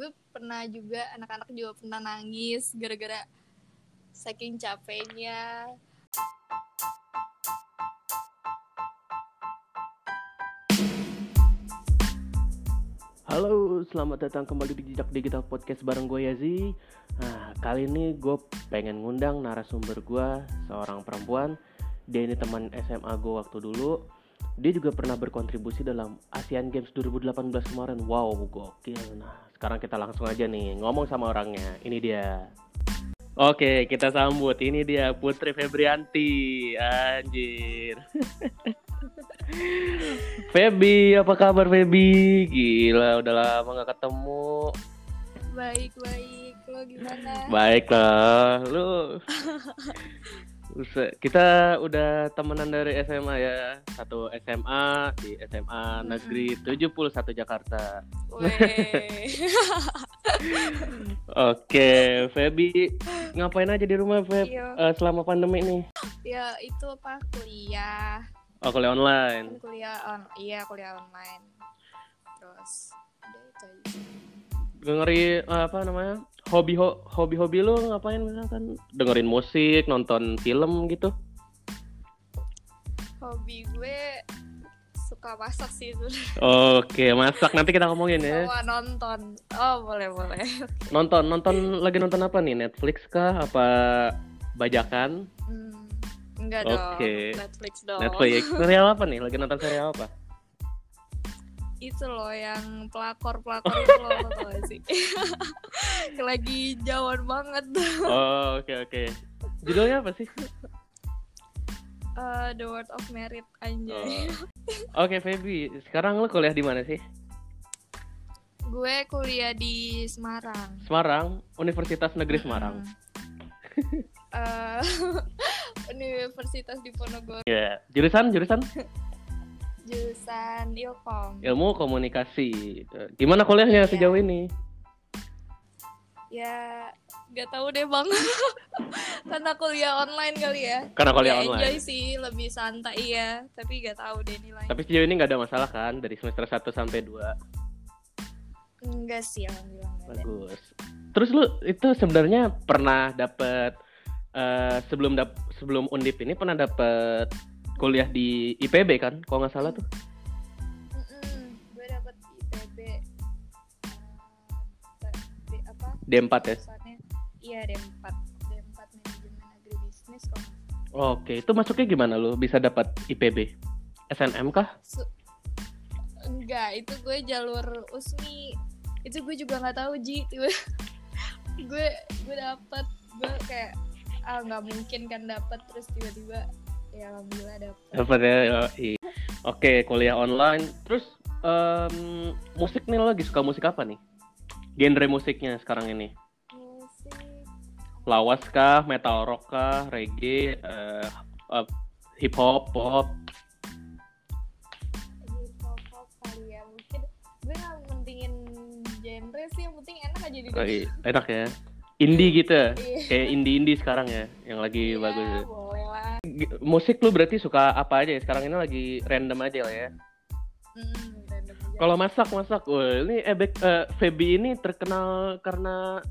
gue pernah juga anak-anak juga pernah nangis gara-gara saking capeknya Halo, selamat datang kembali di Jejak Digital Podcast bareng gue Yazi. Nah, kali ini gue pengen ngundang narasumber gue, seorang perempuan. Dia ini teman SMA gue waktu dulu. Dia juga pernah berkontribusi dalam Asian Games 2018 kemarin. Wow, gokil. Nah, sekarang kita langsung aja nih ngomong sama orangnya. Ini dia. Oke, kita sambut. Ini dia Putri Febrianti. Anjir. Feby, apa kabar Feby? Gila, udah lama gak ketemu. baik-baik lo gimana Baiklah, lu. Kita udah temenan dari SMA ya. Satu SMA di SMA Negeri 71 Jakarta. Oke, Feby ngapain aja di rumah Feb Iya. Eh, selama pandemi nih? ya itu apa kuliah Oh, kuliah kan online. kuliah on iya kuliah online terus udah itu aja eh, apa namanya? Hobi ho- hobi-hobi lu ngapain misalkan? Dengerin musik, nonton film gitu? hobi gue suka masak sih itu Oke, masak nanti kita ngomongin ya. sama nonton oh boleh boleh Nonton, nonton lagi nonton apa nih? Netflix kah? Apa bajakan? hmm, enggak dong Oke. Netflix dong Netflix. Serial apa nih? Lagi nonton serial apa? Itu loh yang pelakor pelakor itu loh lo tau sih lagi jauhan banget Oh, oke oke. Judulnya apa sih? Eh, The Word of Merit anjay Oh. Oke, Feby. Sekarang lu kuliah di mana sih? gue kuliah di Semarang Semarang, Universitas Negeri Semarang. Eh, Universitas Diponegoro Ya, jurusan jurusan jurusan Ilkom ilmu komunikasi. Gimana kuliahnya Iya. sejauh ini? ya gak tahu deh bang karena kuliah online kali ya Karena kuliah Ya, enjoy online. sih lebih santai ya tapi gak tahu deh nilainya Tapi sejauh ini nggak ada masalah kan dari semester 1 sampai 2. enggak sih alhamdulillah. Bagus. Terus lu itu sebenarnya pernah dapet eh, sebelum dap sebelum Undip ini pernah dapet kuliah di IPB kan? Kalau nggak salah tuh. Mm-mm, gue dapet IPB eh, apa D4 ya. iya D4 D4 manajemen agribisnis kok Oke, itu masuknya gimana lu bisa dapat IPB? SNM kah? Su- enggak itu gue jalur usmi itu gue juga nggak tahu ji gue gue dapet gue kayak ah nggak mungkin kan dapet terus tiba-tiba ya alhamdulillah dapet Dapat ya. Oke, kuliah online. Terus em, musik nih lo lagi suka musik apa nih? Genre musiknya sekarang ini? musik Lawas kah, metal rock kah, reggae, eh, eh, hip hop, pop? hip hop hop kali ya mungkin gue nggak mentingin genre sih yang penting enak aja di Oh, iya, enak ya. Indie gitu. Iya. Kayak indie-indie sekarang ya, yang lagi Iya, bagus. boleh lah G- Musik lu berarti suka apa aja ya? Sekarang ini lagi random aja lah ya. Kalau masak masak, wah ini Ebek eh, Feby ini terkenal karena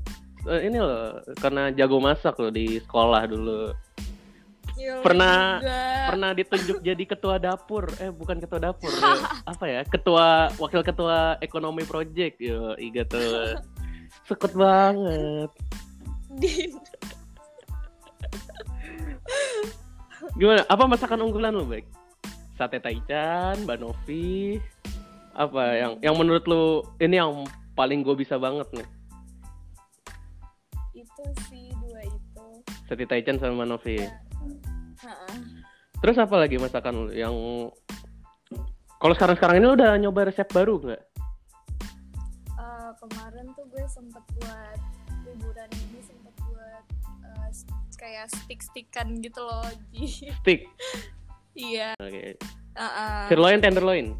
eh, ini loh, karena jago masak loh di sekolah dulu. Lo pernah- juga. Pernah ditunjuk jadi ketua dapur, eh bukan ketua dapur, ya. apa ya? Ketua wakil ketua ekonomi project, yo, iya tuh. Sekut banget. Din. Gimana? Apa masakan unggulan lu, Bek? Sate taichan, banovi, apa yang yang menurut lu ini yang paling gue bisa banget nih? itu sih dua itu Sate taichan sama banovi. Ha-ha. Terus apa lagi masakan lu yang kalau sekarang-sekarang ini lu udah nyoba resep baru nggak? Eh, kemarin tuh gue sempet buat kayak stick-stickan gitu loh Ji. Stick. iya Oke. uh-uh. Sirloin, tenderloin.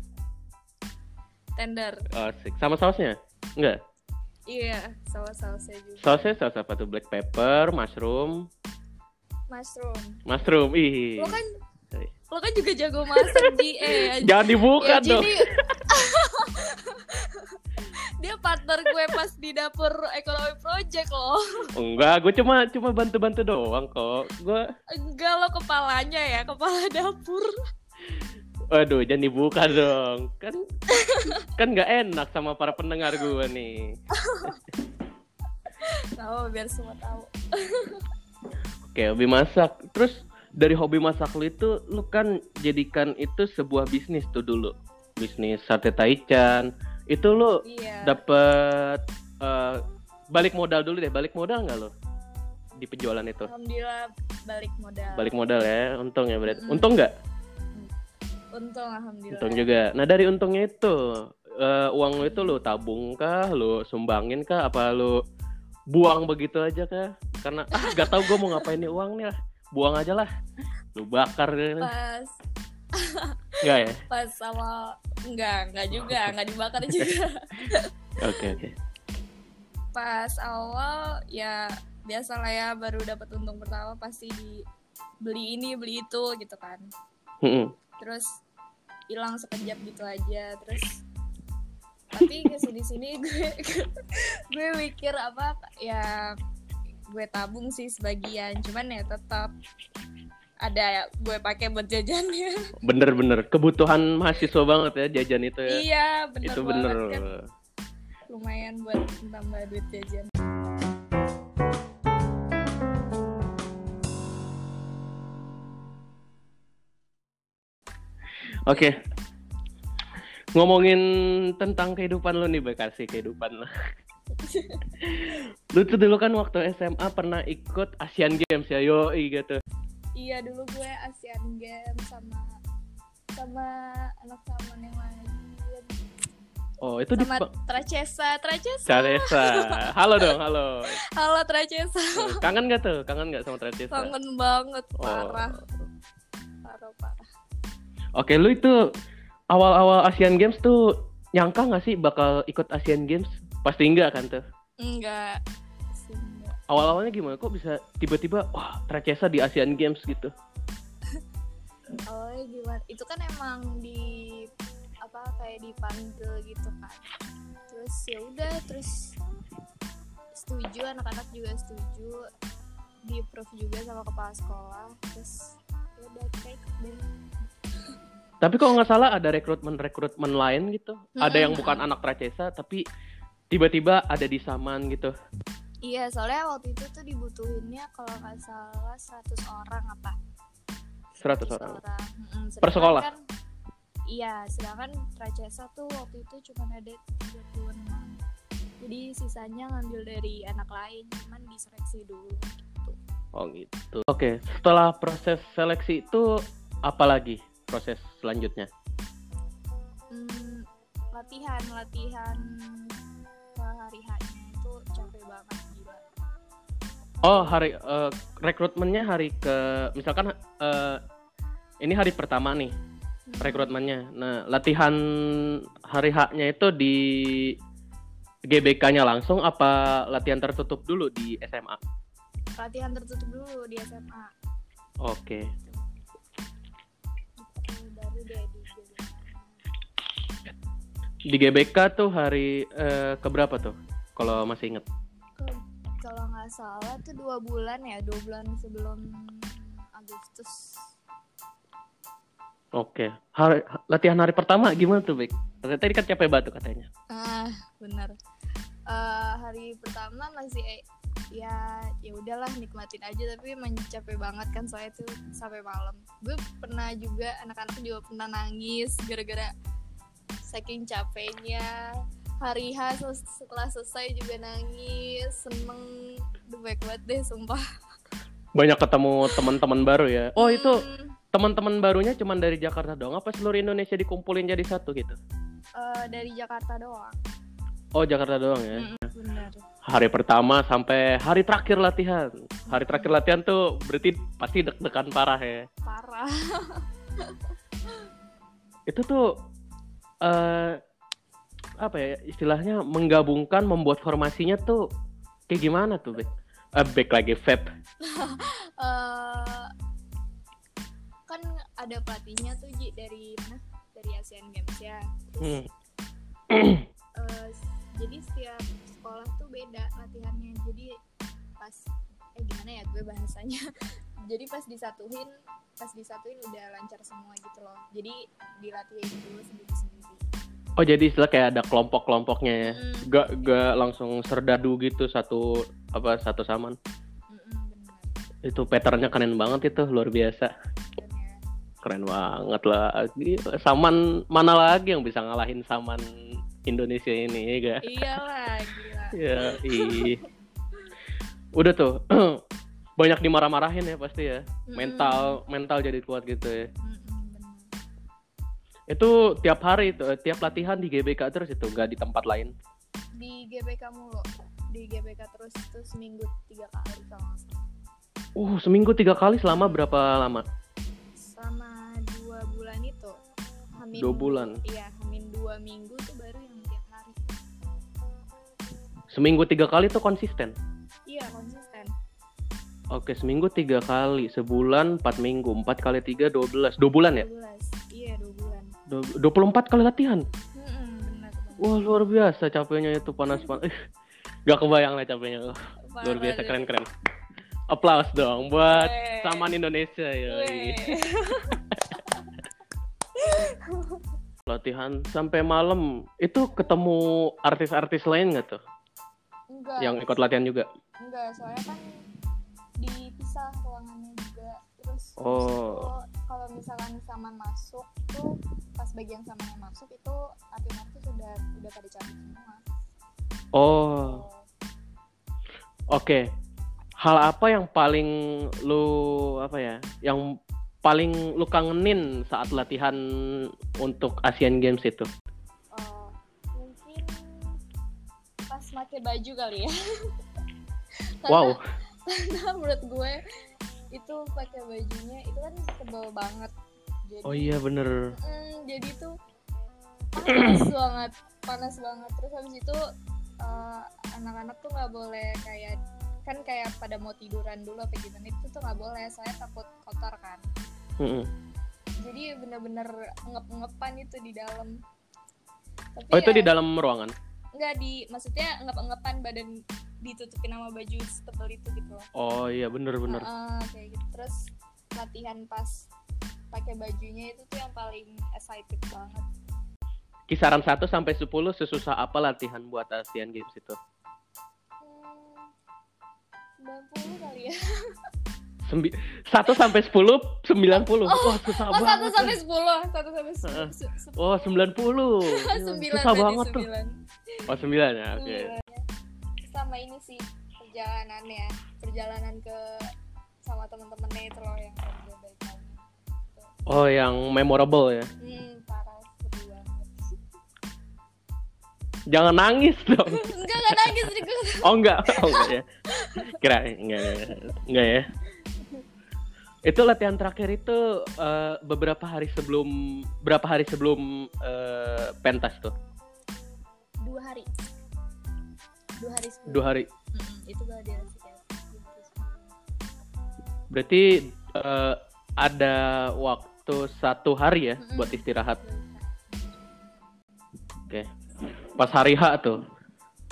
tender Oh. Sama sausnya? Enggak. iya sama sausnya juga Sausnya saus apa tuh? Black pepper, mushroom, mushroom mushroom. Ih. lo kan lo kan juga jago masak Ji eh Jangan dibuka ya, dong. dia partner gue pas di dapur ekonomi project loh. Enggak, gue cuma cuma bantu-bantu doang kok. Gue Enggak lo kepalanya ya, kepala dapur. Waduh, jangan dibuka dong. Kan kan nggak enak sama para pendengar gue nih. Tahu biar semua tahu. Oke, hobi masak. Terus dari hobi masak lu itu lu kan jadikan itu sebuah bisnis tuh dulu. Bisnis sate taichan. Itu lu Iya. dapet eh, balik modal dulu deh. Balik modal nggak lu di penjualan itu? Alhamdulillah balik modal. Balik modal ya, untung ya berarti. Mm-mm. Untung nggak? Untung alhamdulillah. Untung juga. Nah dari untungnya itu eh, uang lu itu lu tabung kah, lu sumbangin kah, apa lu buang begitu aja kah? Karena ah gak tau gue mau ngapain nih uang nih lah, buang aja lah. Lu bakar. Pas Enggak ya? pas sama enggak, enggak juga, enggak dibakar juga. Oke oke. Pas awal ya biasa lah ya baru dapat untung pertama pasti di beli ini beli itu gitu kan. Terus hilang sekejap gitu aja terus tapi ke sini sini gue gue mikir apa ya gue tabung sih sebagian cuman ya tetap ada ya gue pakai buat jajannya Bener-bener kebutuhan mahasiswa banget ya jajan itu ya. iya bener itu banget bener. kan lumayan buat tambah duit jajan Oke. Ngomongin tentang kehidupan lu nih, Bekasi kehidupan lu. lu tuh dulu kan waktu SMA pernah ikut Asian Games ya, yoi gitu. Iya dulu gue Asian Games sama sama anak saman yang lain Oh, itu di sama Tracesa Tracesa Tracesa. Halo dong, halo. halo Tracesa Oh, Kangen gak tuh? Kangen gak sama Tracesa? kangen banget Oh. parah parah parah Oke, lu itu awal-awal Asian Games tuh nyangka gak sih bakal ikut Asian Games? Pasti enggak kan tuh? enggak. Awal-awalnya gimana? Kok bisa tiba-tiba wah Tracesa di Asian Games gitu? awalnya gimana itu kan emang di apa kayak dipanggil gitu kan terus ya udah terus setuju anak-anak juga setuju di approve juga sama kepala sekolah terus ya udah kita ikut deh Tapi kalau nggak salah ada rekrutmen-rekrutmen lain gitu. Ada yang bukan anak Tracesa tapi tiba-tiba ada di Saman gitu. Iya soalnya waktu itu tuh dibutuhinnya kalau nggak salah 100 orang apa 100 orang. Mm-mm, Per sedangkan sekolah? kan- iya, sedangkan Tracesa tuh waktu itu cuma ada 36. Jadi sisanya ngambil dari anak lain, cuman diseleksi dulu gitu. Oh gitu. Oke, setelah proses seleksi itu apa lagi proses selanjutnya? Hmm, latihan, latihan ke hari hanya itu capek banget. Oh, hari eh, rekrutmennya hari ke misalkan eh, ini hari pertama nih Hmm. rekrutmennya. Nah, latihan hari H-nya itu di GBK-nya langsung apa latihan tertutup dulu di SMA? Latihan tertutup dulu di SMA. Oke. Baru deh di GBK. Di GBK tuh hari eh, keberapa tuh? Kalau masih inget. Nggak salah tuh dua bulan ya, dua bulan sebelum Agustus. Oke. Hari latihan hari pertama gimana tuh, Bek? Tadi kan capek batu katanya. Ah, benar. Eh, hari pertama masih eh, ya ya udahlah nikmatin aja tapi emang capek banget kan soalnya tuh sampai malam. Gue pernah juga anak-anak juga pernah nangis gara-gara saking capeknya. Hari H setelah selesai juga nangis, seneng, Duh, baik banget deh sumpah. Banyak ketemu teman-teman baru ya. Oh, itu Hmm, teman-teman barunya cuman dari Jakarta doang apa seluruh Indonesia dikumpulin jadi satu gitu? eh, dari Jakarta doang. Oh, Jakarta doang ya. Mm, benar. Hari pertama sampai hari terakhir latihan. Hari terakhir latihan tuh berarti pasti deg-degan parah ya. Parah. Itu tuh eh apa ya istilahnya menggabungkan membuat formasinya tuh kayak gimana tuh, Bek? Eh, back lagi Feb. eh kan ada pelatihnya tuh Ji dari mana? Dari Asian Games ya. Terus Hmm. eh, jadi setiap sekolah tuh beda latihannya jadi pas eh gimana ya gue bahasanya jadi pas disatuin pas disatuin udah lancar semua gitu loh jadi dilatihin dulu sendiri sendiri Oh jadi istilah kayak ada kelompok-kelompoknya ya. Mm, Gak gak langsung serdadu gitu satu apa satu saman. bener Itu patternnya keren banget itu luar biasa. Keren banget lah. Saman mana lagi yang bisa ngalahin saman Indonesia ini ya gak? iyalah gila Ya. Udah tuh. Banyak dimarah-marahin ya pasti ya. Mental mental jadi kuat gitu ya. bener. Itu tiap hari itu, eh, tiap latihan di GBK terus itu, gak di tempat lain. di GBK mulu di GBK terus itu seminggu tiga kali kalau nggak salah Uh, seminggu tiga kali selama berapa lama? selama dua bulan itu Hamin Dua bulan. iya hamin dua minggu tuh baru yang tiap hari Seminggu tiga kali tuh konsisten. iya konsisten Oke, seminggu tiga kali, sebulan empat minggu, empat kali tiga dua belas, dua bulan ya? 12 iya 24 kali latihan. Wah luar biasa capeknya itu panas panas. Gak kebayang lah capeknya. Luar biasa keren keren. Aplaus dong buat Wee. saman Indonesia ya. latihan sampai malam itu ketemu artis-artis lain nggak tuh? Enggak. Yang ikut latihan juga? Enggak, soalnya kan dipisah ruangannya juga. Terus, oh. terus kalau misalkan Taman masuk tuh pas bagian samannya masuk itu artis-artis sudah udah pada cabut semua Oh, oke. Hal apa yang paling lu apa ya? Yang paling lu kangenin saat latihan untuk Asian Games itu? Oh, mungkin pas pakai baju kali ya. Karena- Wow. Karena menurut gue itu pakai bajunya itu kan tebal banget. Jadi, Oh iya bener. mm, jadi tuh panas banget, panas banget. Terus habis itu eh, anak-anak tuh nggak boleh kayak kan kayak pada mau tiduran dulu apa gimana itu tuh nggak boleh saya takut kotor kan Mm-mm. jadi bener-bener ngep-ngepan itu di dalam Tapi Oh itu ya- di dalam ruangan? nggak di maksudnya ngep-ngepan badan ditutupin sama baju setebal itu gitu loh Oh iya bener-bener. Heeh, kayak gitu terus latihan pas pakai bajunya itu tuh yang paling excited banget Kisaran 1 sampai 10 sesusah apa latihan buat Asian Games itu? hmm, 90 kali ya Sembi 1 sampai 10 90. Wah susah oh banget. sampai sepuluh satu sampai Heeh. sepuluh Oh 90. Gila, sembilan susah banget tuh. sembilan. Oh 9 ya, oke. Sembilan. sama ini sih perjalanannya perjalanan ke sama teman-temannya itu loh yang kerja baik Oh yang memorable ya. hmm parah seru banget Jangan nangis dong. enggak enggak nangis Oh enggak, oh enggak ya. Kira enggak enggak, enggak ya. Itu latihan terakhir itu eh, beberapa hari sebelum berapa hari sebelum eh, pentas tuh? dua hari dua hari sebelum Dua hari. Mm-mm, itu sebelum. Berarti eh, ada waktu satu hari ya buat istirahat. Dua hari. Pas hari H tuh.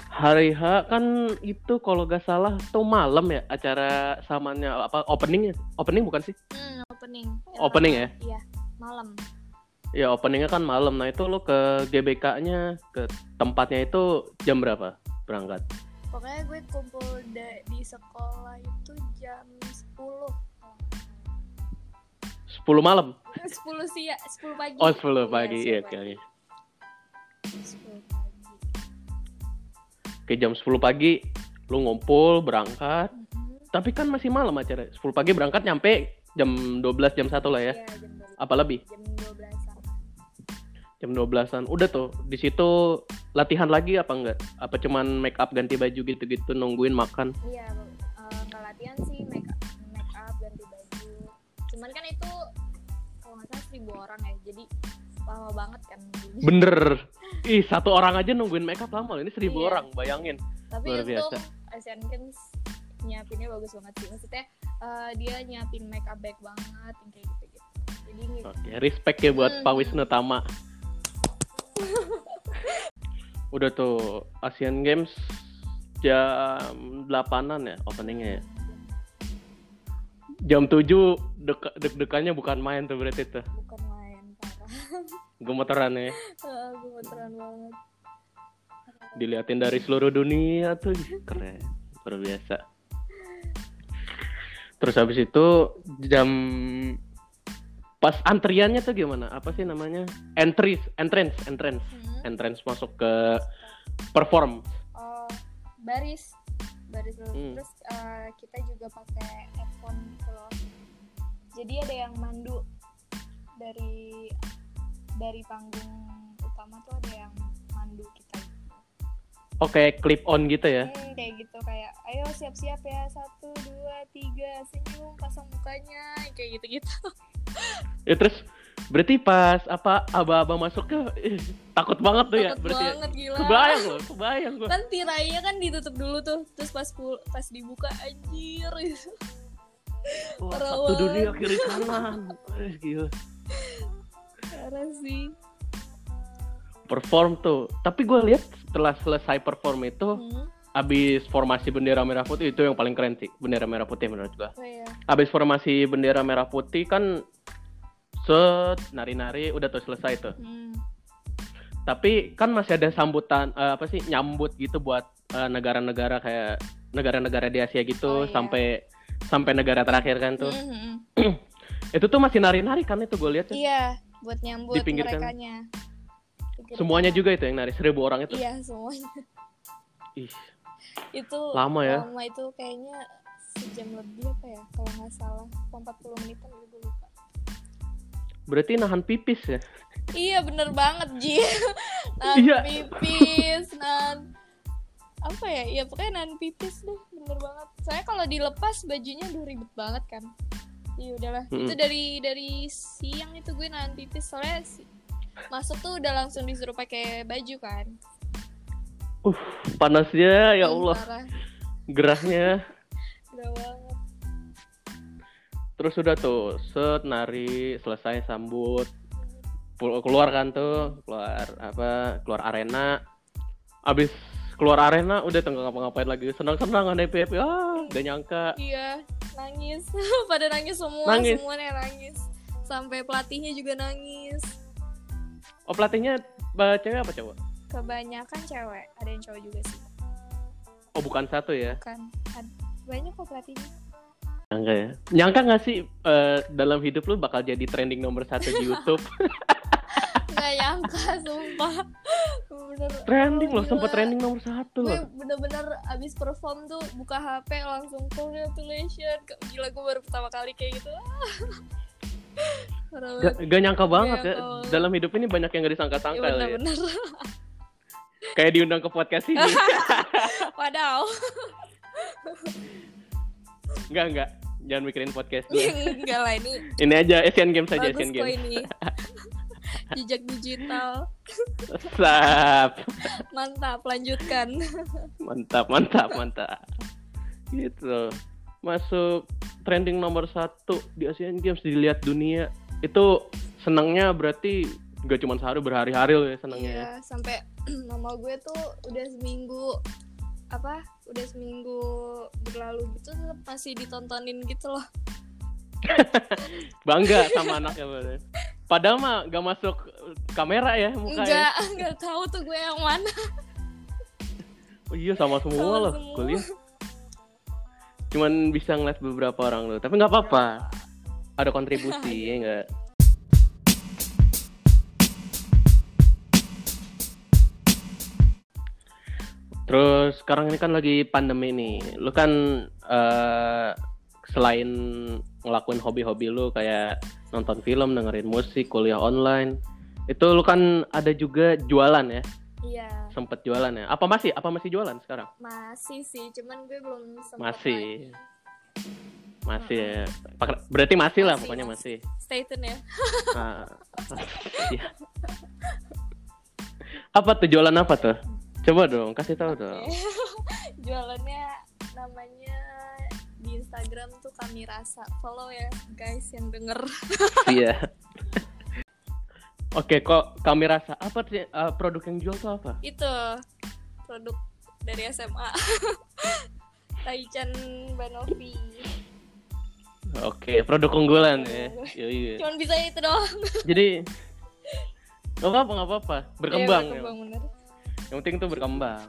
Hari H kan itu kalau gak salah tuh malam ya acara samanya apa openingnya? Opening bukan sih? Hmm, opening. Opening ya? Iya, malam. Ya openingnya kan malam. Nah itu lo ke GBK-nya ke tempatnya itu jam berapa berangkat? Pokoknya gue kumpul di sekolah itu jam 10. 10 malam. 10 sih ya, 10 pagi. Oh 10 pagi. Iya 10 oke. pagi. oke. 10 pagi. Oke jam 10 pagi lu ngumpul berangkat. Mm-mm. Tapi kan masih malam acara. 10 pagi berangkat nyampe jam 12 jam 1 lah ya. Iya, jam 12. Apa lebih? Jam 12-an. Jam 12-an. Udah tuh di situ latihan lagi apa enggak? Apa cuman make up ganti baju gitu-gitu nungguin makan? Iya, nggak latihan sih make up, make up ganti baju. Cuman kan itu kalau nggak salah seribu orang ya, jadi lama banget kan. nunggunya. Bener. Ih satu orang aja nungguin make up lama loh. Ini seribu Iya. orang bayangin. Tapi Luar biasa. Asian Games nyiapinnya bagus banget sih. Maksudnya eh, dia nyiapin make up baik banget kayak gitu-gitu. Jadi Oke, respect ya buat Hmm. Pak Wisnu Tama. udah tuh Asian Games jam 8-an ya openingnya ya. Jam 7 dek deg-degannya bukan main tuh berarti tuh. bukan main parah Gemeteran ya. Gemeteran banget Diliatin dari seluruh dunia tuh keren. Luar biasa. Terus habis itu jam pas antriannya tuh gimana? Apa sih namanya? Entries, entrance, entrance. Hmm. Entrance masuk ke perform. Oh, baris baris dulu Hmm. terus eh, kita juga pakai headphone gitu loh. Jadi ada yang mandu dari dari panggung utama tuh ada yang mandu kita. Oke, clip on gitu ya. Hmm, kayak gitu kayak ayo siap-siap ya satu dua tiga senyum pasang mukanya kayak gitu-gitu. Ya terus berarti pas apa aba-aba masuknya ih, takut banget tuh ya takut berarti. ya? banget gila Kebayang loh, kebayang gua. kan tirainya kan ditutup dulu tuh terus pas pas dibuka anjir gitu. Wah, satu dunia kiri kanan. Eh, gila. parah sih Perform tuh. Tapi gue lihat setelah selesai perform itu hmm. abis formasi bendera merah putih itu yang paling keren sih bendera merah putih menurut gua. oh iya Abis formasi bendera merah putih kan set nari-nari udah tuh selesai tuh. hmm. Tapi kan masih ada sambutan eh, apa sih nyambut gitu buat eh, negara-negara kayak negara-negara di Asia gitu Oh, iya. sampai sampai negara terakhir kan tuh. Hmm, hmm, hmm. Itu tuh masih nari-nari kan itu gue lihat. tuh. Iya, buat nyambut Dipinggirkan. merekanya. Semuanya juga itu yang nari seribu orang itu. Iya, semuanya. Ih, Itu lama ya. lama itu kayaknya sejam lebih apa ya kalau nggak salah 40 menitan gitu lupa. Berarti nahan pipis ya. Iya bener banget Ji. nan Iya. pipis, nan apa ya? Iya pokoknya nan pipis deh, bener banget. Saya kalau dilepas bajunya udah ribet banget kan. Iya udahlah. Mm-mm. Itu dari dari siang itu gue nahan pipis soalnya si- masuk tuh udah langsung disuruh pakai baju kan. Panasnya ya Hmm, Allah, gerahnya. Banget. Terus udah tuh, set nari, selesai sambut. Keluar kan tuh, keluar apa? Keluar arena. Abis keluar arena udah tengah ngapa-ngapain lagi senang-senang ada happy ah gak nyangka Iya, nangis. Pada nangis semua, Nangis. semuanya nangis. Sampai pelatihnya juga nangis. oh pelatihnya cewek apa cowok Kebanyakan cewek, ada yang cowok juga sih. oh bukan satu ya Kan ad- banyak kok pelatihnya. Nyangka ya nyangka gak sih eh, dalam hidup lu bakal jadi trending nomor satu di YouTube Nggak nyangka, sumpah. Bener. trending loh Gila. sempet trending nomor satu loh bener-bener abis perform tuh buka HP langsung congratulations. Gila gue baru pertama kali kayak gitu. Parah gak, gak nyangka banget ya nyangka banget. dalam hidup ini banyak yang gak Iya, disangka-sangka ya. bener-bener. kayak diundang ke podcast ini Wadaw. Enggak, enggak. Jangan mikirin podcast. Enggak lah ini Ini aja Asian Games aja, bagus Asian Games. ini. Jejak digital. Sap. Mantap, lanjutkan. Mantap, mantap, mantap. Gitu. Masuk trending nomor satu di Asian Games dilihat dunia. Itu senangnya berarti gak cuma sehari berhari-hari loh ya senangnya. ya. Iya, sampai mama gue tuh udah seminggu apa? Udah seminggu berlalu gitu tetap masih ditontonin gitu loh. Bangga sama anaknya bener. Padahal mah gak masuk kamera ya mukanya. Enggak, enggak tahu tuh gue yang mana. Oh iya sama semua Sama loh semua. kuliah. Cuman bisa ngeliat beberapa orang loh, tapi nggak apa-apa. Ada kontribusi ya enggak. Terus sekarang ini kan lagi pandemi nih. Lu kan eh, selain ngelakuin hobi-hobi lu kayak nonton film, dengerin musik, kuliah online, itu lu kan ada juga jualan ya? Iya, Sempet jualan ya? Apa masih? Apa masih jualan sekarang? masih sih, cuman gue belum sempet lagi. Masih. Masih ya. Berarti masih lah Masih, pokoknya masih. Stay tune ya. Nah, iya. Apa tuh jualan apa tuh? Coba dong, kasih tahu dong. Oke. Jualannya namanya di Instagram tuh kami rasa. Follow ya guys yang denger. Iya. Oke, kok kami rasa apa sih uh, produk yang jual tuh apa? Itu produk dari SMA. Taichan Banovi. Oke, produk unggulan ya. Yoi. Cuman bisa itu doang. Jadi nggak apa-apa, nggak apa-apa, berkembang. Iya, ya. berkembang bener. Yang penting tuh berkembang.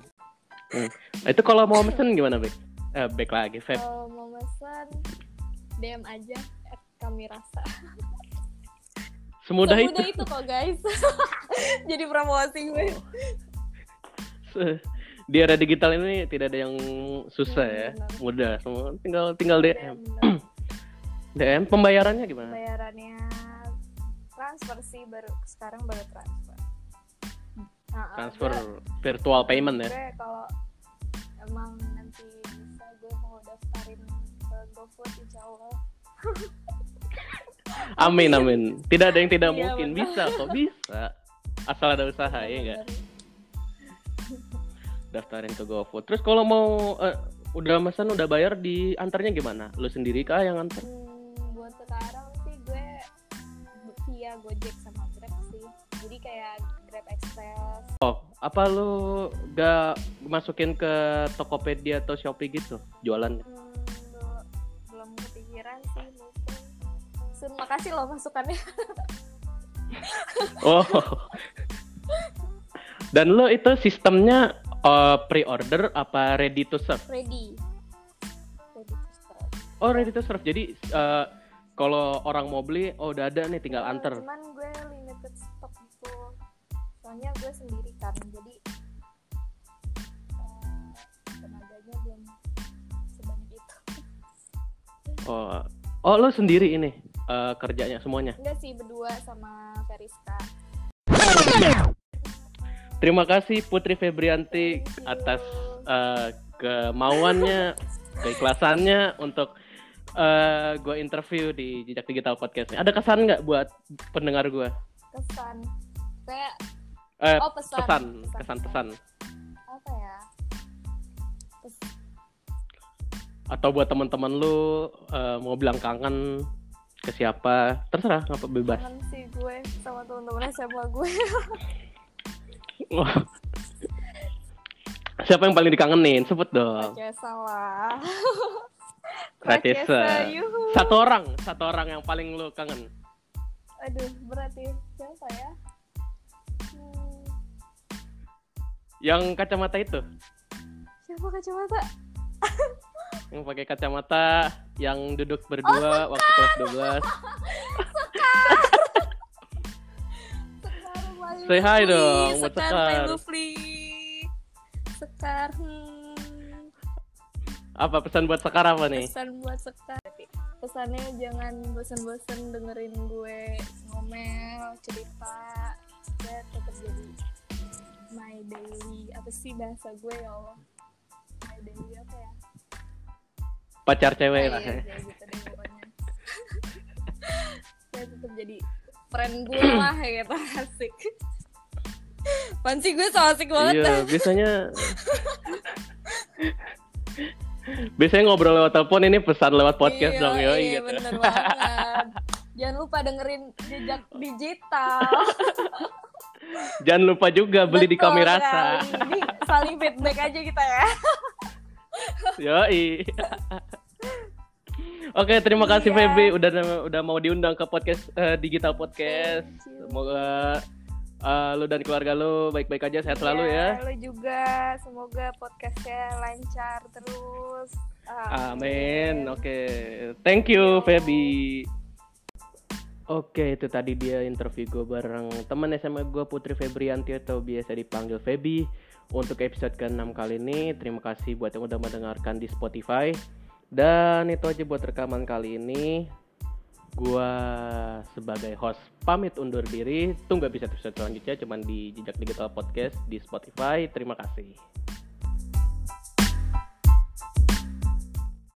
Hmm. Nah, itu kalau mau mesen gimana, Bek? Eh, Bek lagi, Feb. Kalau mau pesan DM aja at kami rasa. Semudah itu. Semudah itu kok guys. Jadi promosi gue. Se- Di era digital ini tidak ada yang susah Hmm, ya, benar. mudah. Semua tinggal tinggal DM, DM. bener. DM pembayarannya gimana? Bayarannya transfer sih baru sekarang baru transfer. Nah, Transfer gue- virtual payment ya. gue kalau emang nanti bisa gue mau daftarin ke GoFood insya Allah. Amin amin. Tidak ada yang tidak Iya, mungkin. Bisa kok bisa. Asal ada usaha ya enggak? Daftarin ke GoFood. Terus kalau mau eh, udah pesan udah bayar diantarnya gimana? Lu sendiri kah yang antar? Hmm, buat sekarang sih gue via Gojek sama Grab sih. Jadi kayak Express. Oh, apa lu gak masukin ke Tokopedia atau Shopee gitu jualan? Hmm, belum, belum kepikiran sih mungkin. Sun, makasih loh masukannya. Oh. Dan lo itu sistemnya eh, pre-order apa ready to serve? Ready. Ready to start. Oh, ready to serve. Jadi eh, kalau orang mau beli, oh udah ada nih tinggal Oh, anter. Cuman gue. Soalnya gue sendiri kan, jadi tenaganya belum sebanyak itu. Oh, oh lo sendiri ini eh, kerjanya semuanya. Enggak sih berdua sama Veriska. Terima kasih Putri Febrianti atas eh, kemauannya, keikhlasannya untuk eh gue interview di Jejak Digital Podcast. Ada kesan nggak buat pendengar gue? Kesan. Kayak Eh, oh pesan. pesan, kesan pesan. Apa ya? Pes- Atau buat teman-teman lu eh, mau bilang kangen ke siapa? Terserah, nggak apa bebas. kangen sih gue sama teman-teman SMA gue. Siapa yang paling dikangenin? Sebut dong. Oke, salah. Rakesa. Satu orang, satu orang yang paling lu kangen. Aduh, berarti siapa ya? Yang kacamata itu, siapa kacamata? yang pakai kacamata, yang duduk berdua waktu kelas 12. Sekar Say hi dong buat Sekar Sekar. Sekar, hmm. Apa pesan buat Sekar apa nih? Pesan buat Sekar. Pesannya jangan bosan-bosan dengerin gue ngomel, cerita. Dia tetap jadi my daily. Apa sih bahasa gue ya Allah? My daily apa ya? Pacar cewek Ah, lah. iya, ya. kayak gitu deh pokoknya. Dia tetap jadi friend gue lah gitu asik. Panci gue so asik banget. Iya, biasanya Biasanya ngobrol lewat telepon ini pesan lewat podcast iya, dong yo Iya, gitu. bener banget. Jangan lupa dengerin jejak digital. Jangan lupa juga beli di Betul kami rasa. Jadi saling feedback aja kita ya. Yoi. Oke, terima kasih Iya. Feby udah udah mau diundang ke podcast eh, digital podcast. Semoga eh, lu dan keluarga lu baik-baik aja, sehat selalu ya. Iya, Lo juga semoga podcastnya lancar terus. Amin. Oke, thank you Feby. Oke, itu tadi dia interview gue bareng teman SMA gue Putri Febrianti atau biasa dipanggil Feby. Untuk episode ke-6 kali ini, terima kasih buat yang udah mendengarkan di Spotify. Dan itu aja buat rekaman kali ini. Gua sebagai host pamit undur diri. Tunggu episode-episode selanjutnya cuman di Jejak Digital Podcast di Spotify. Terima kasih.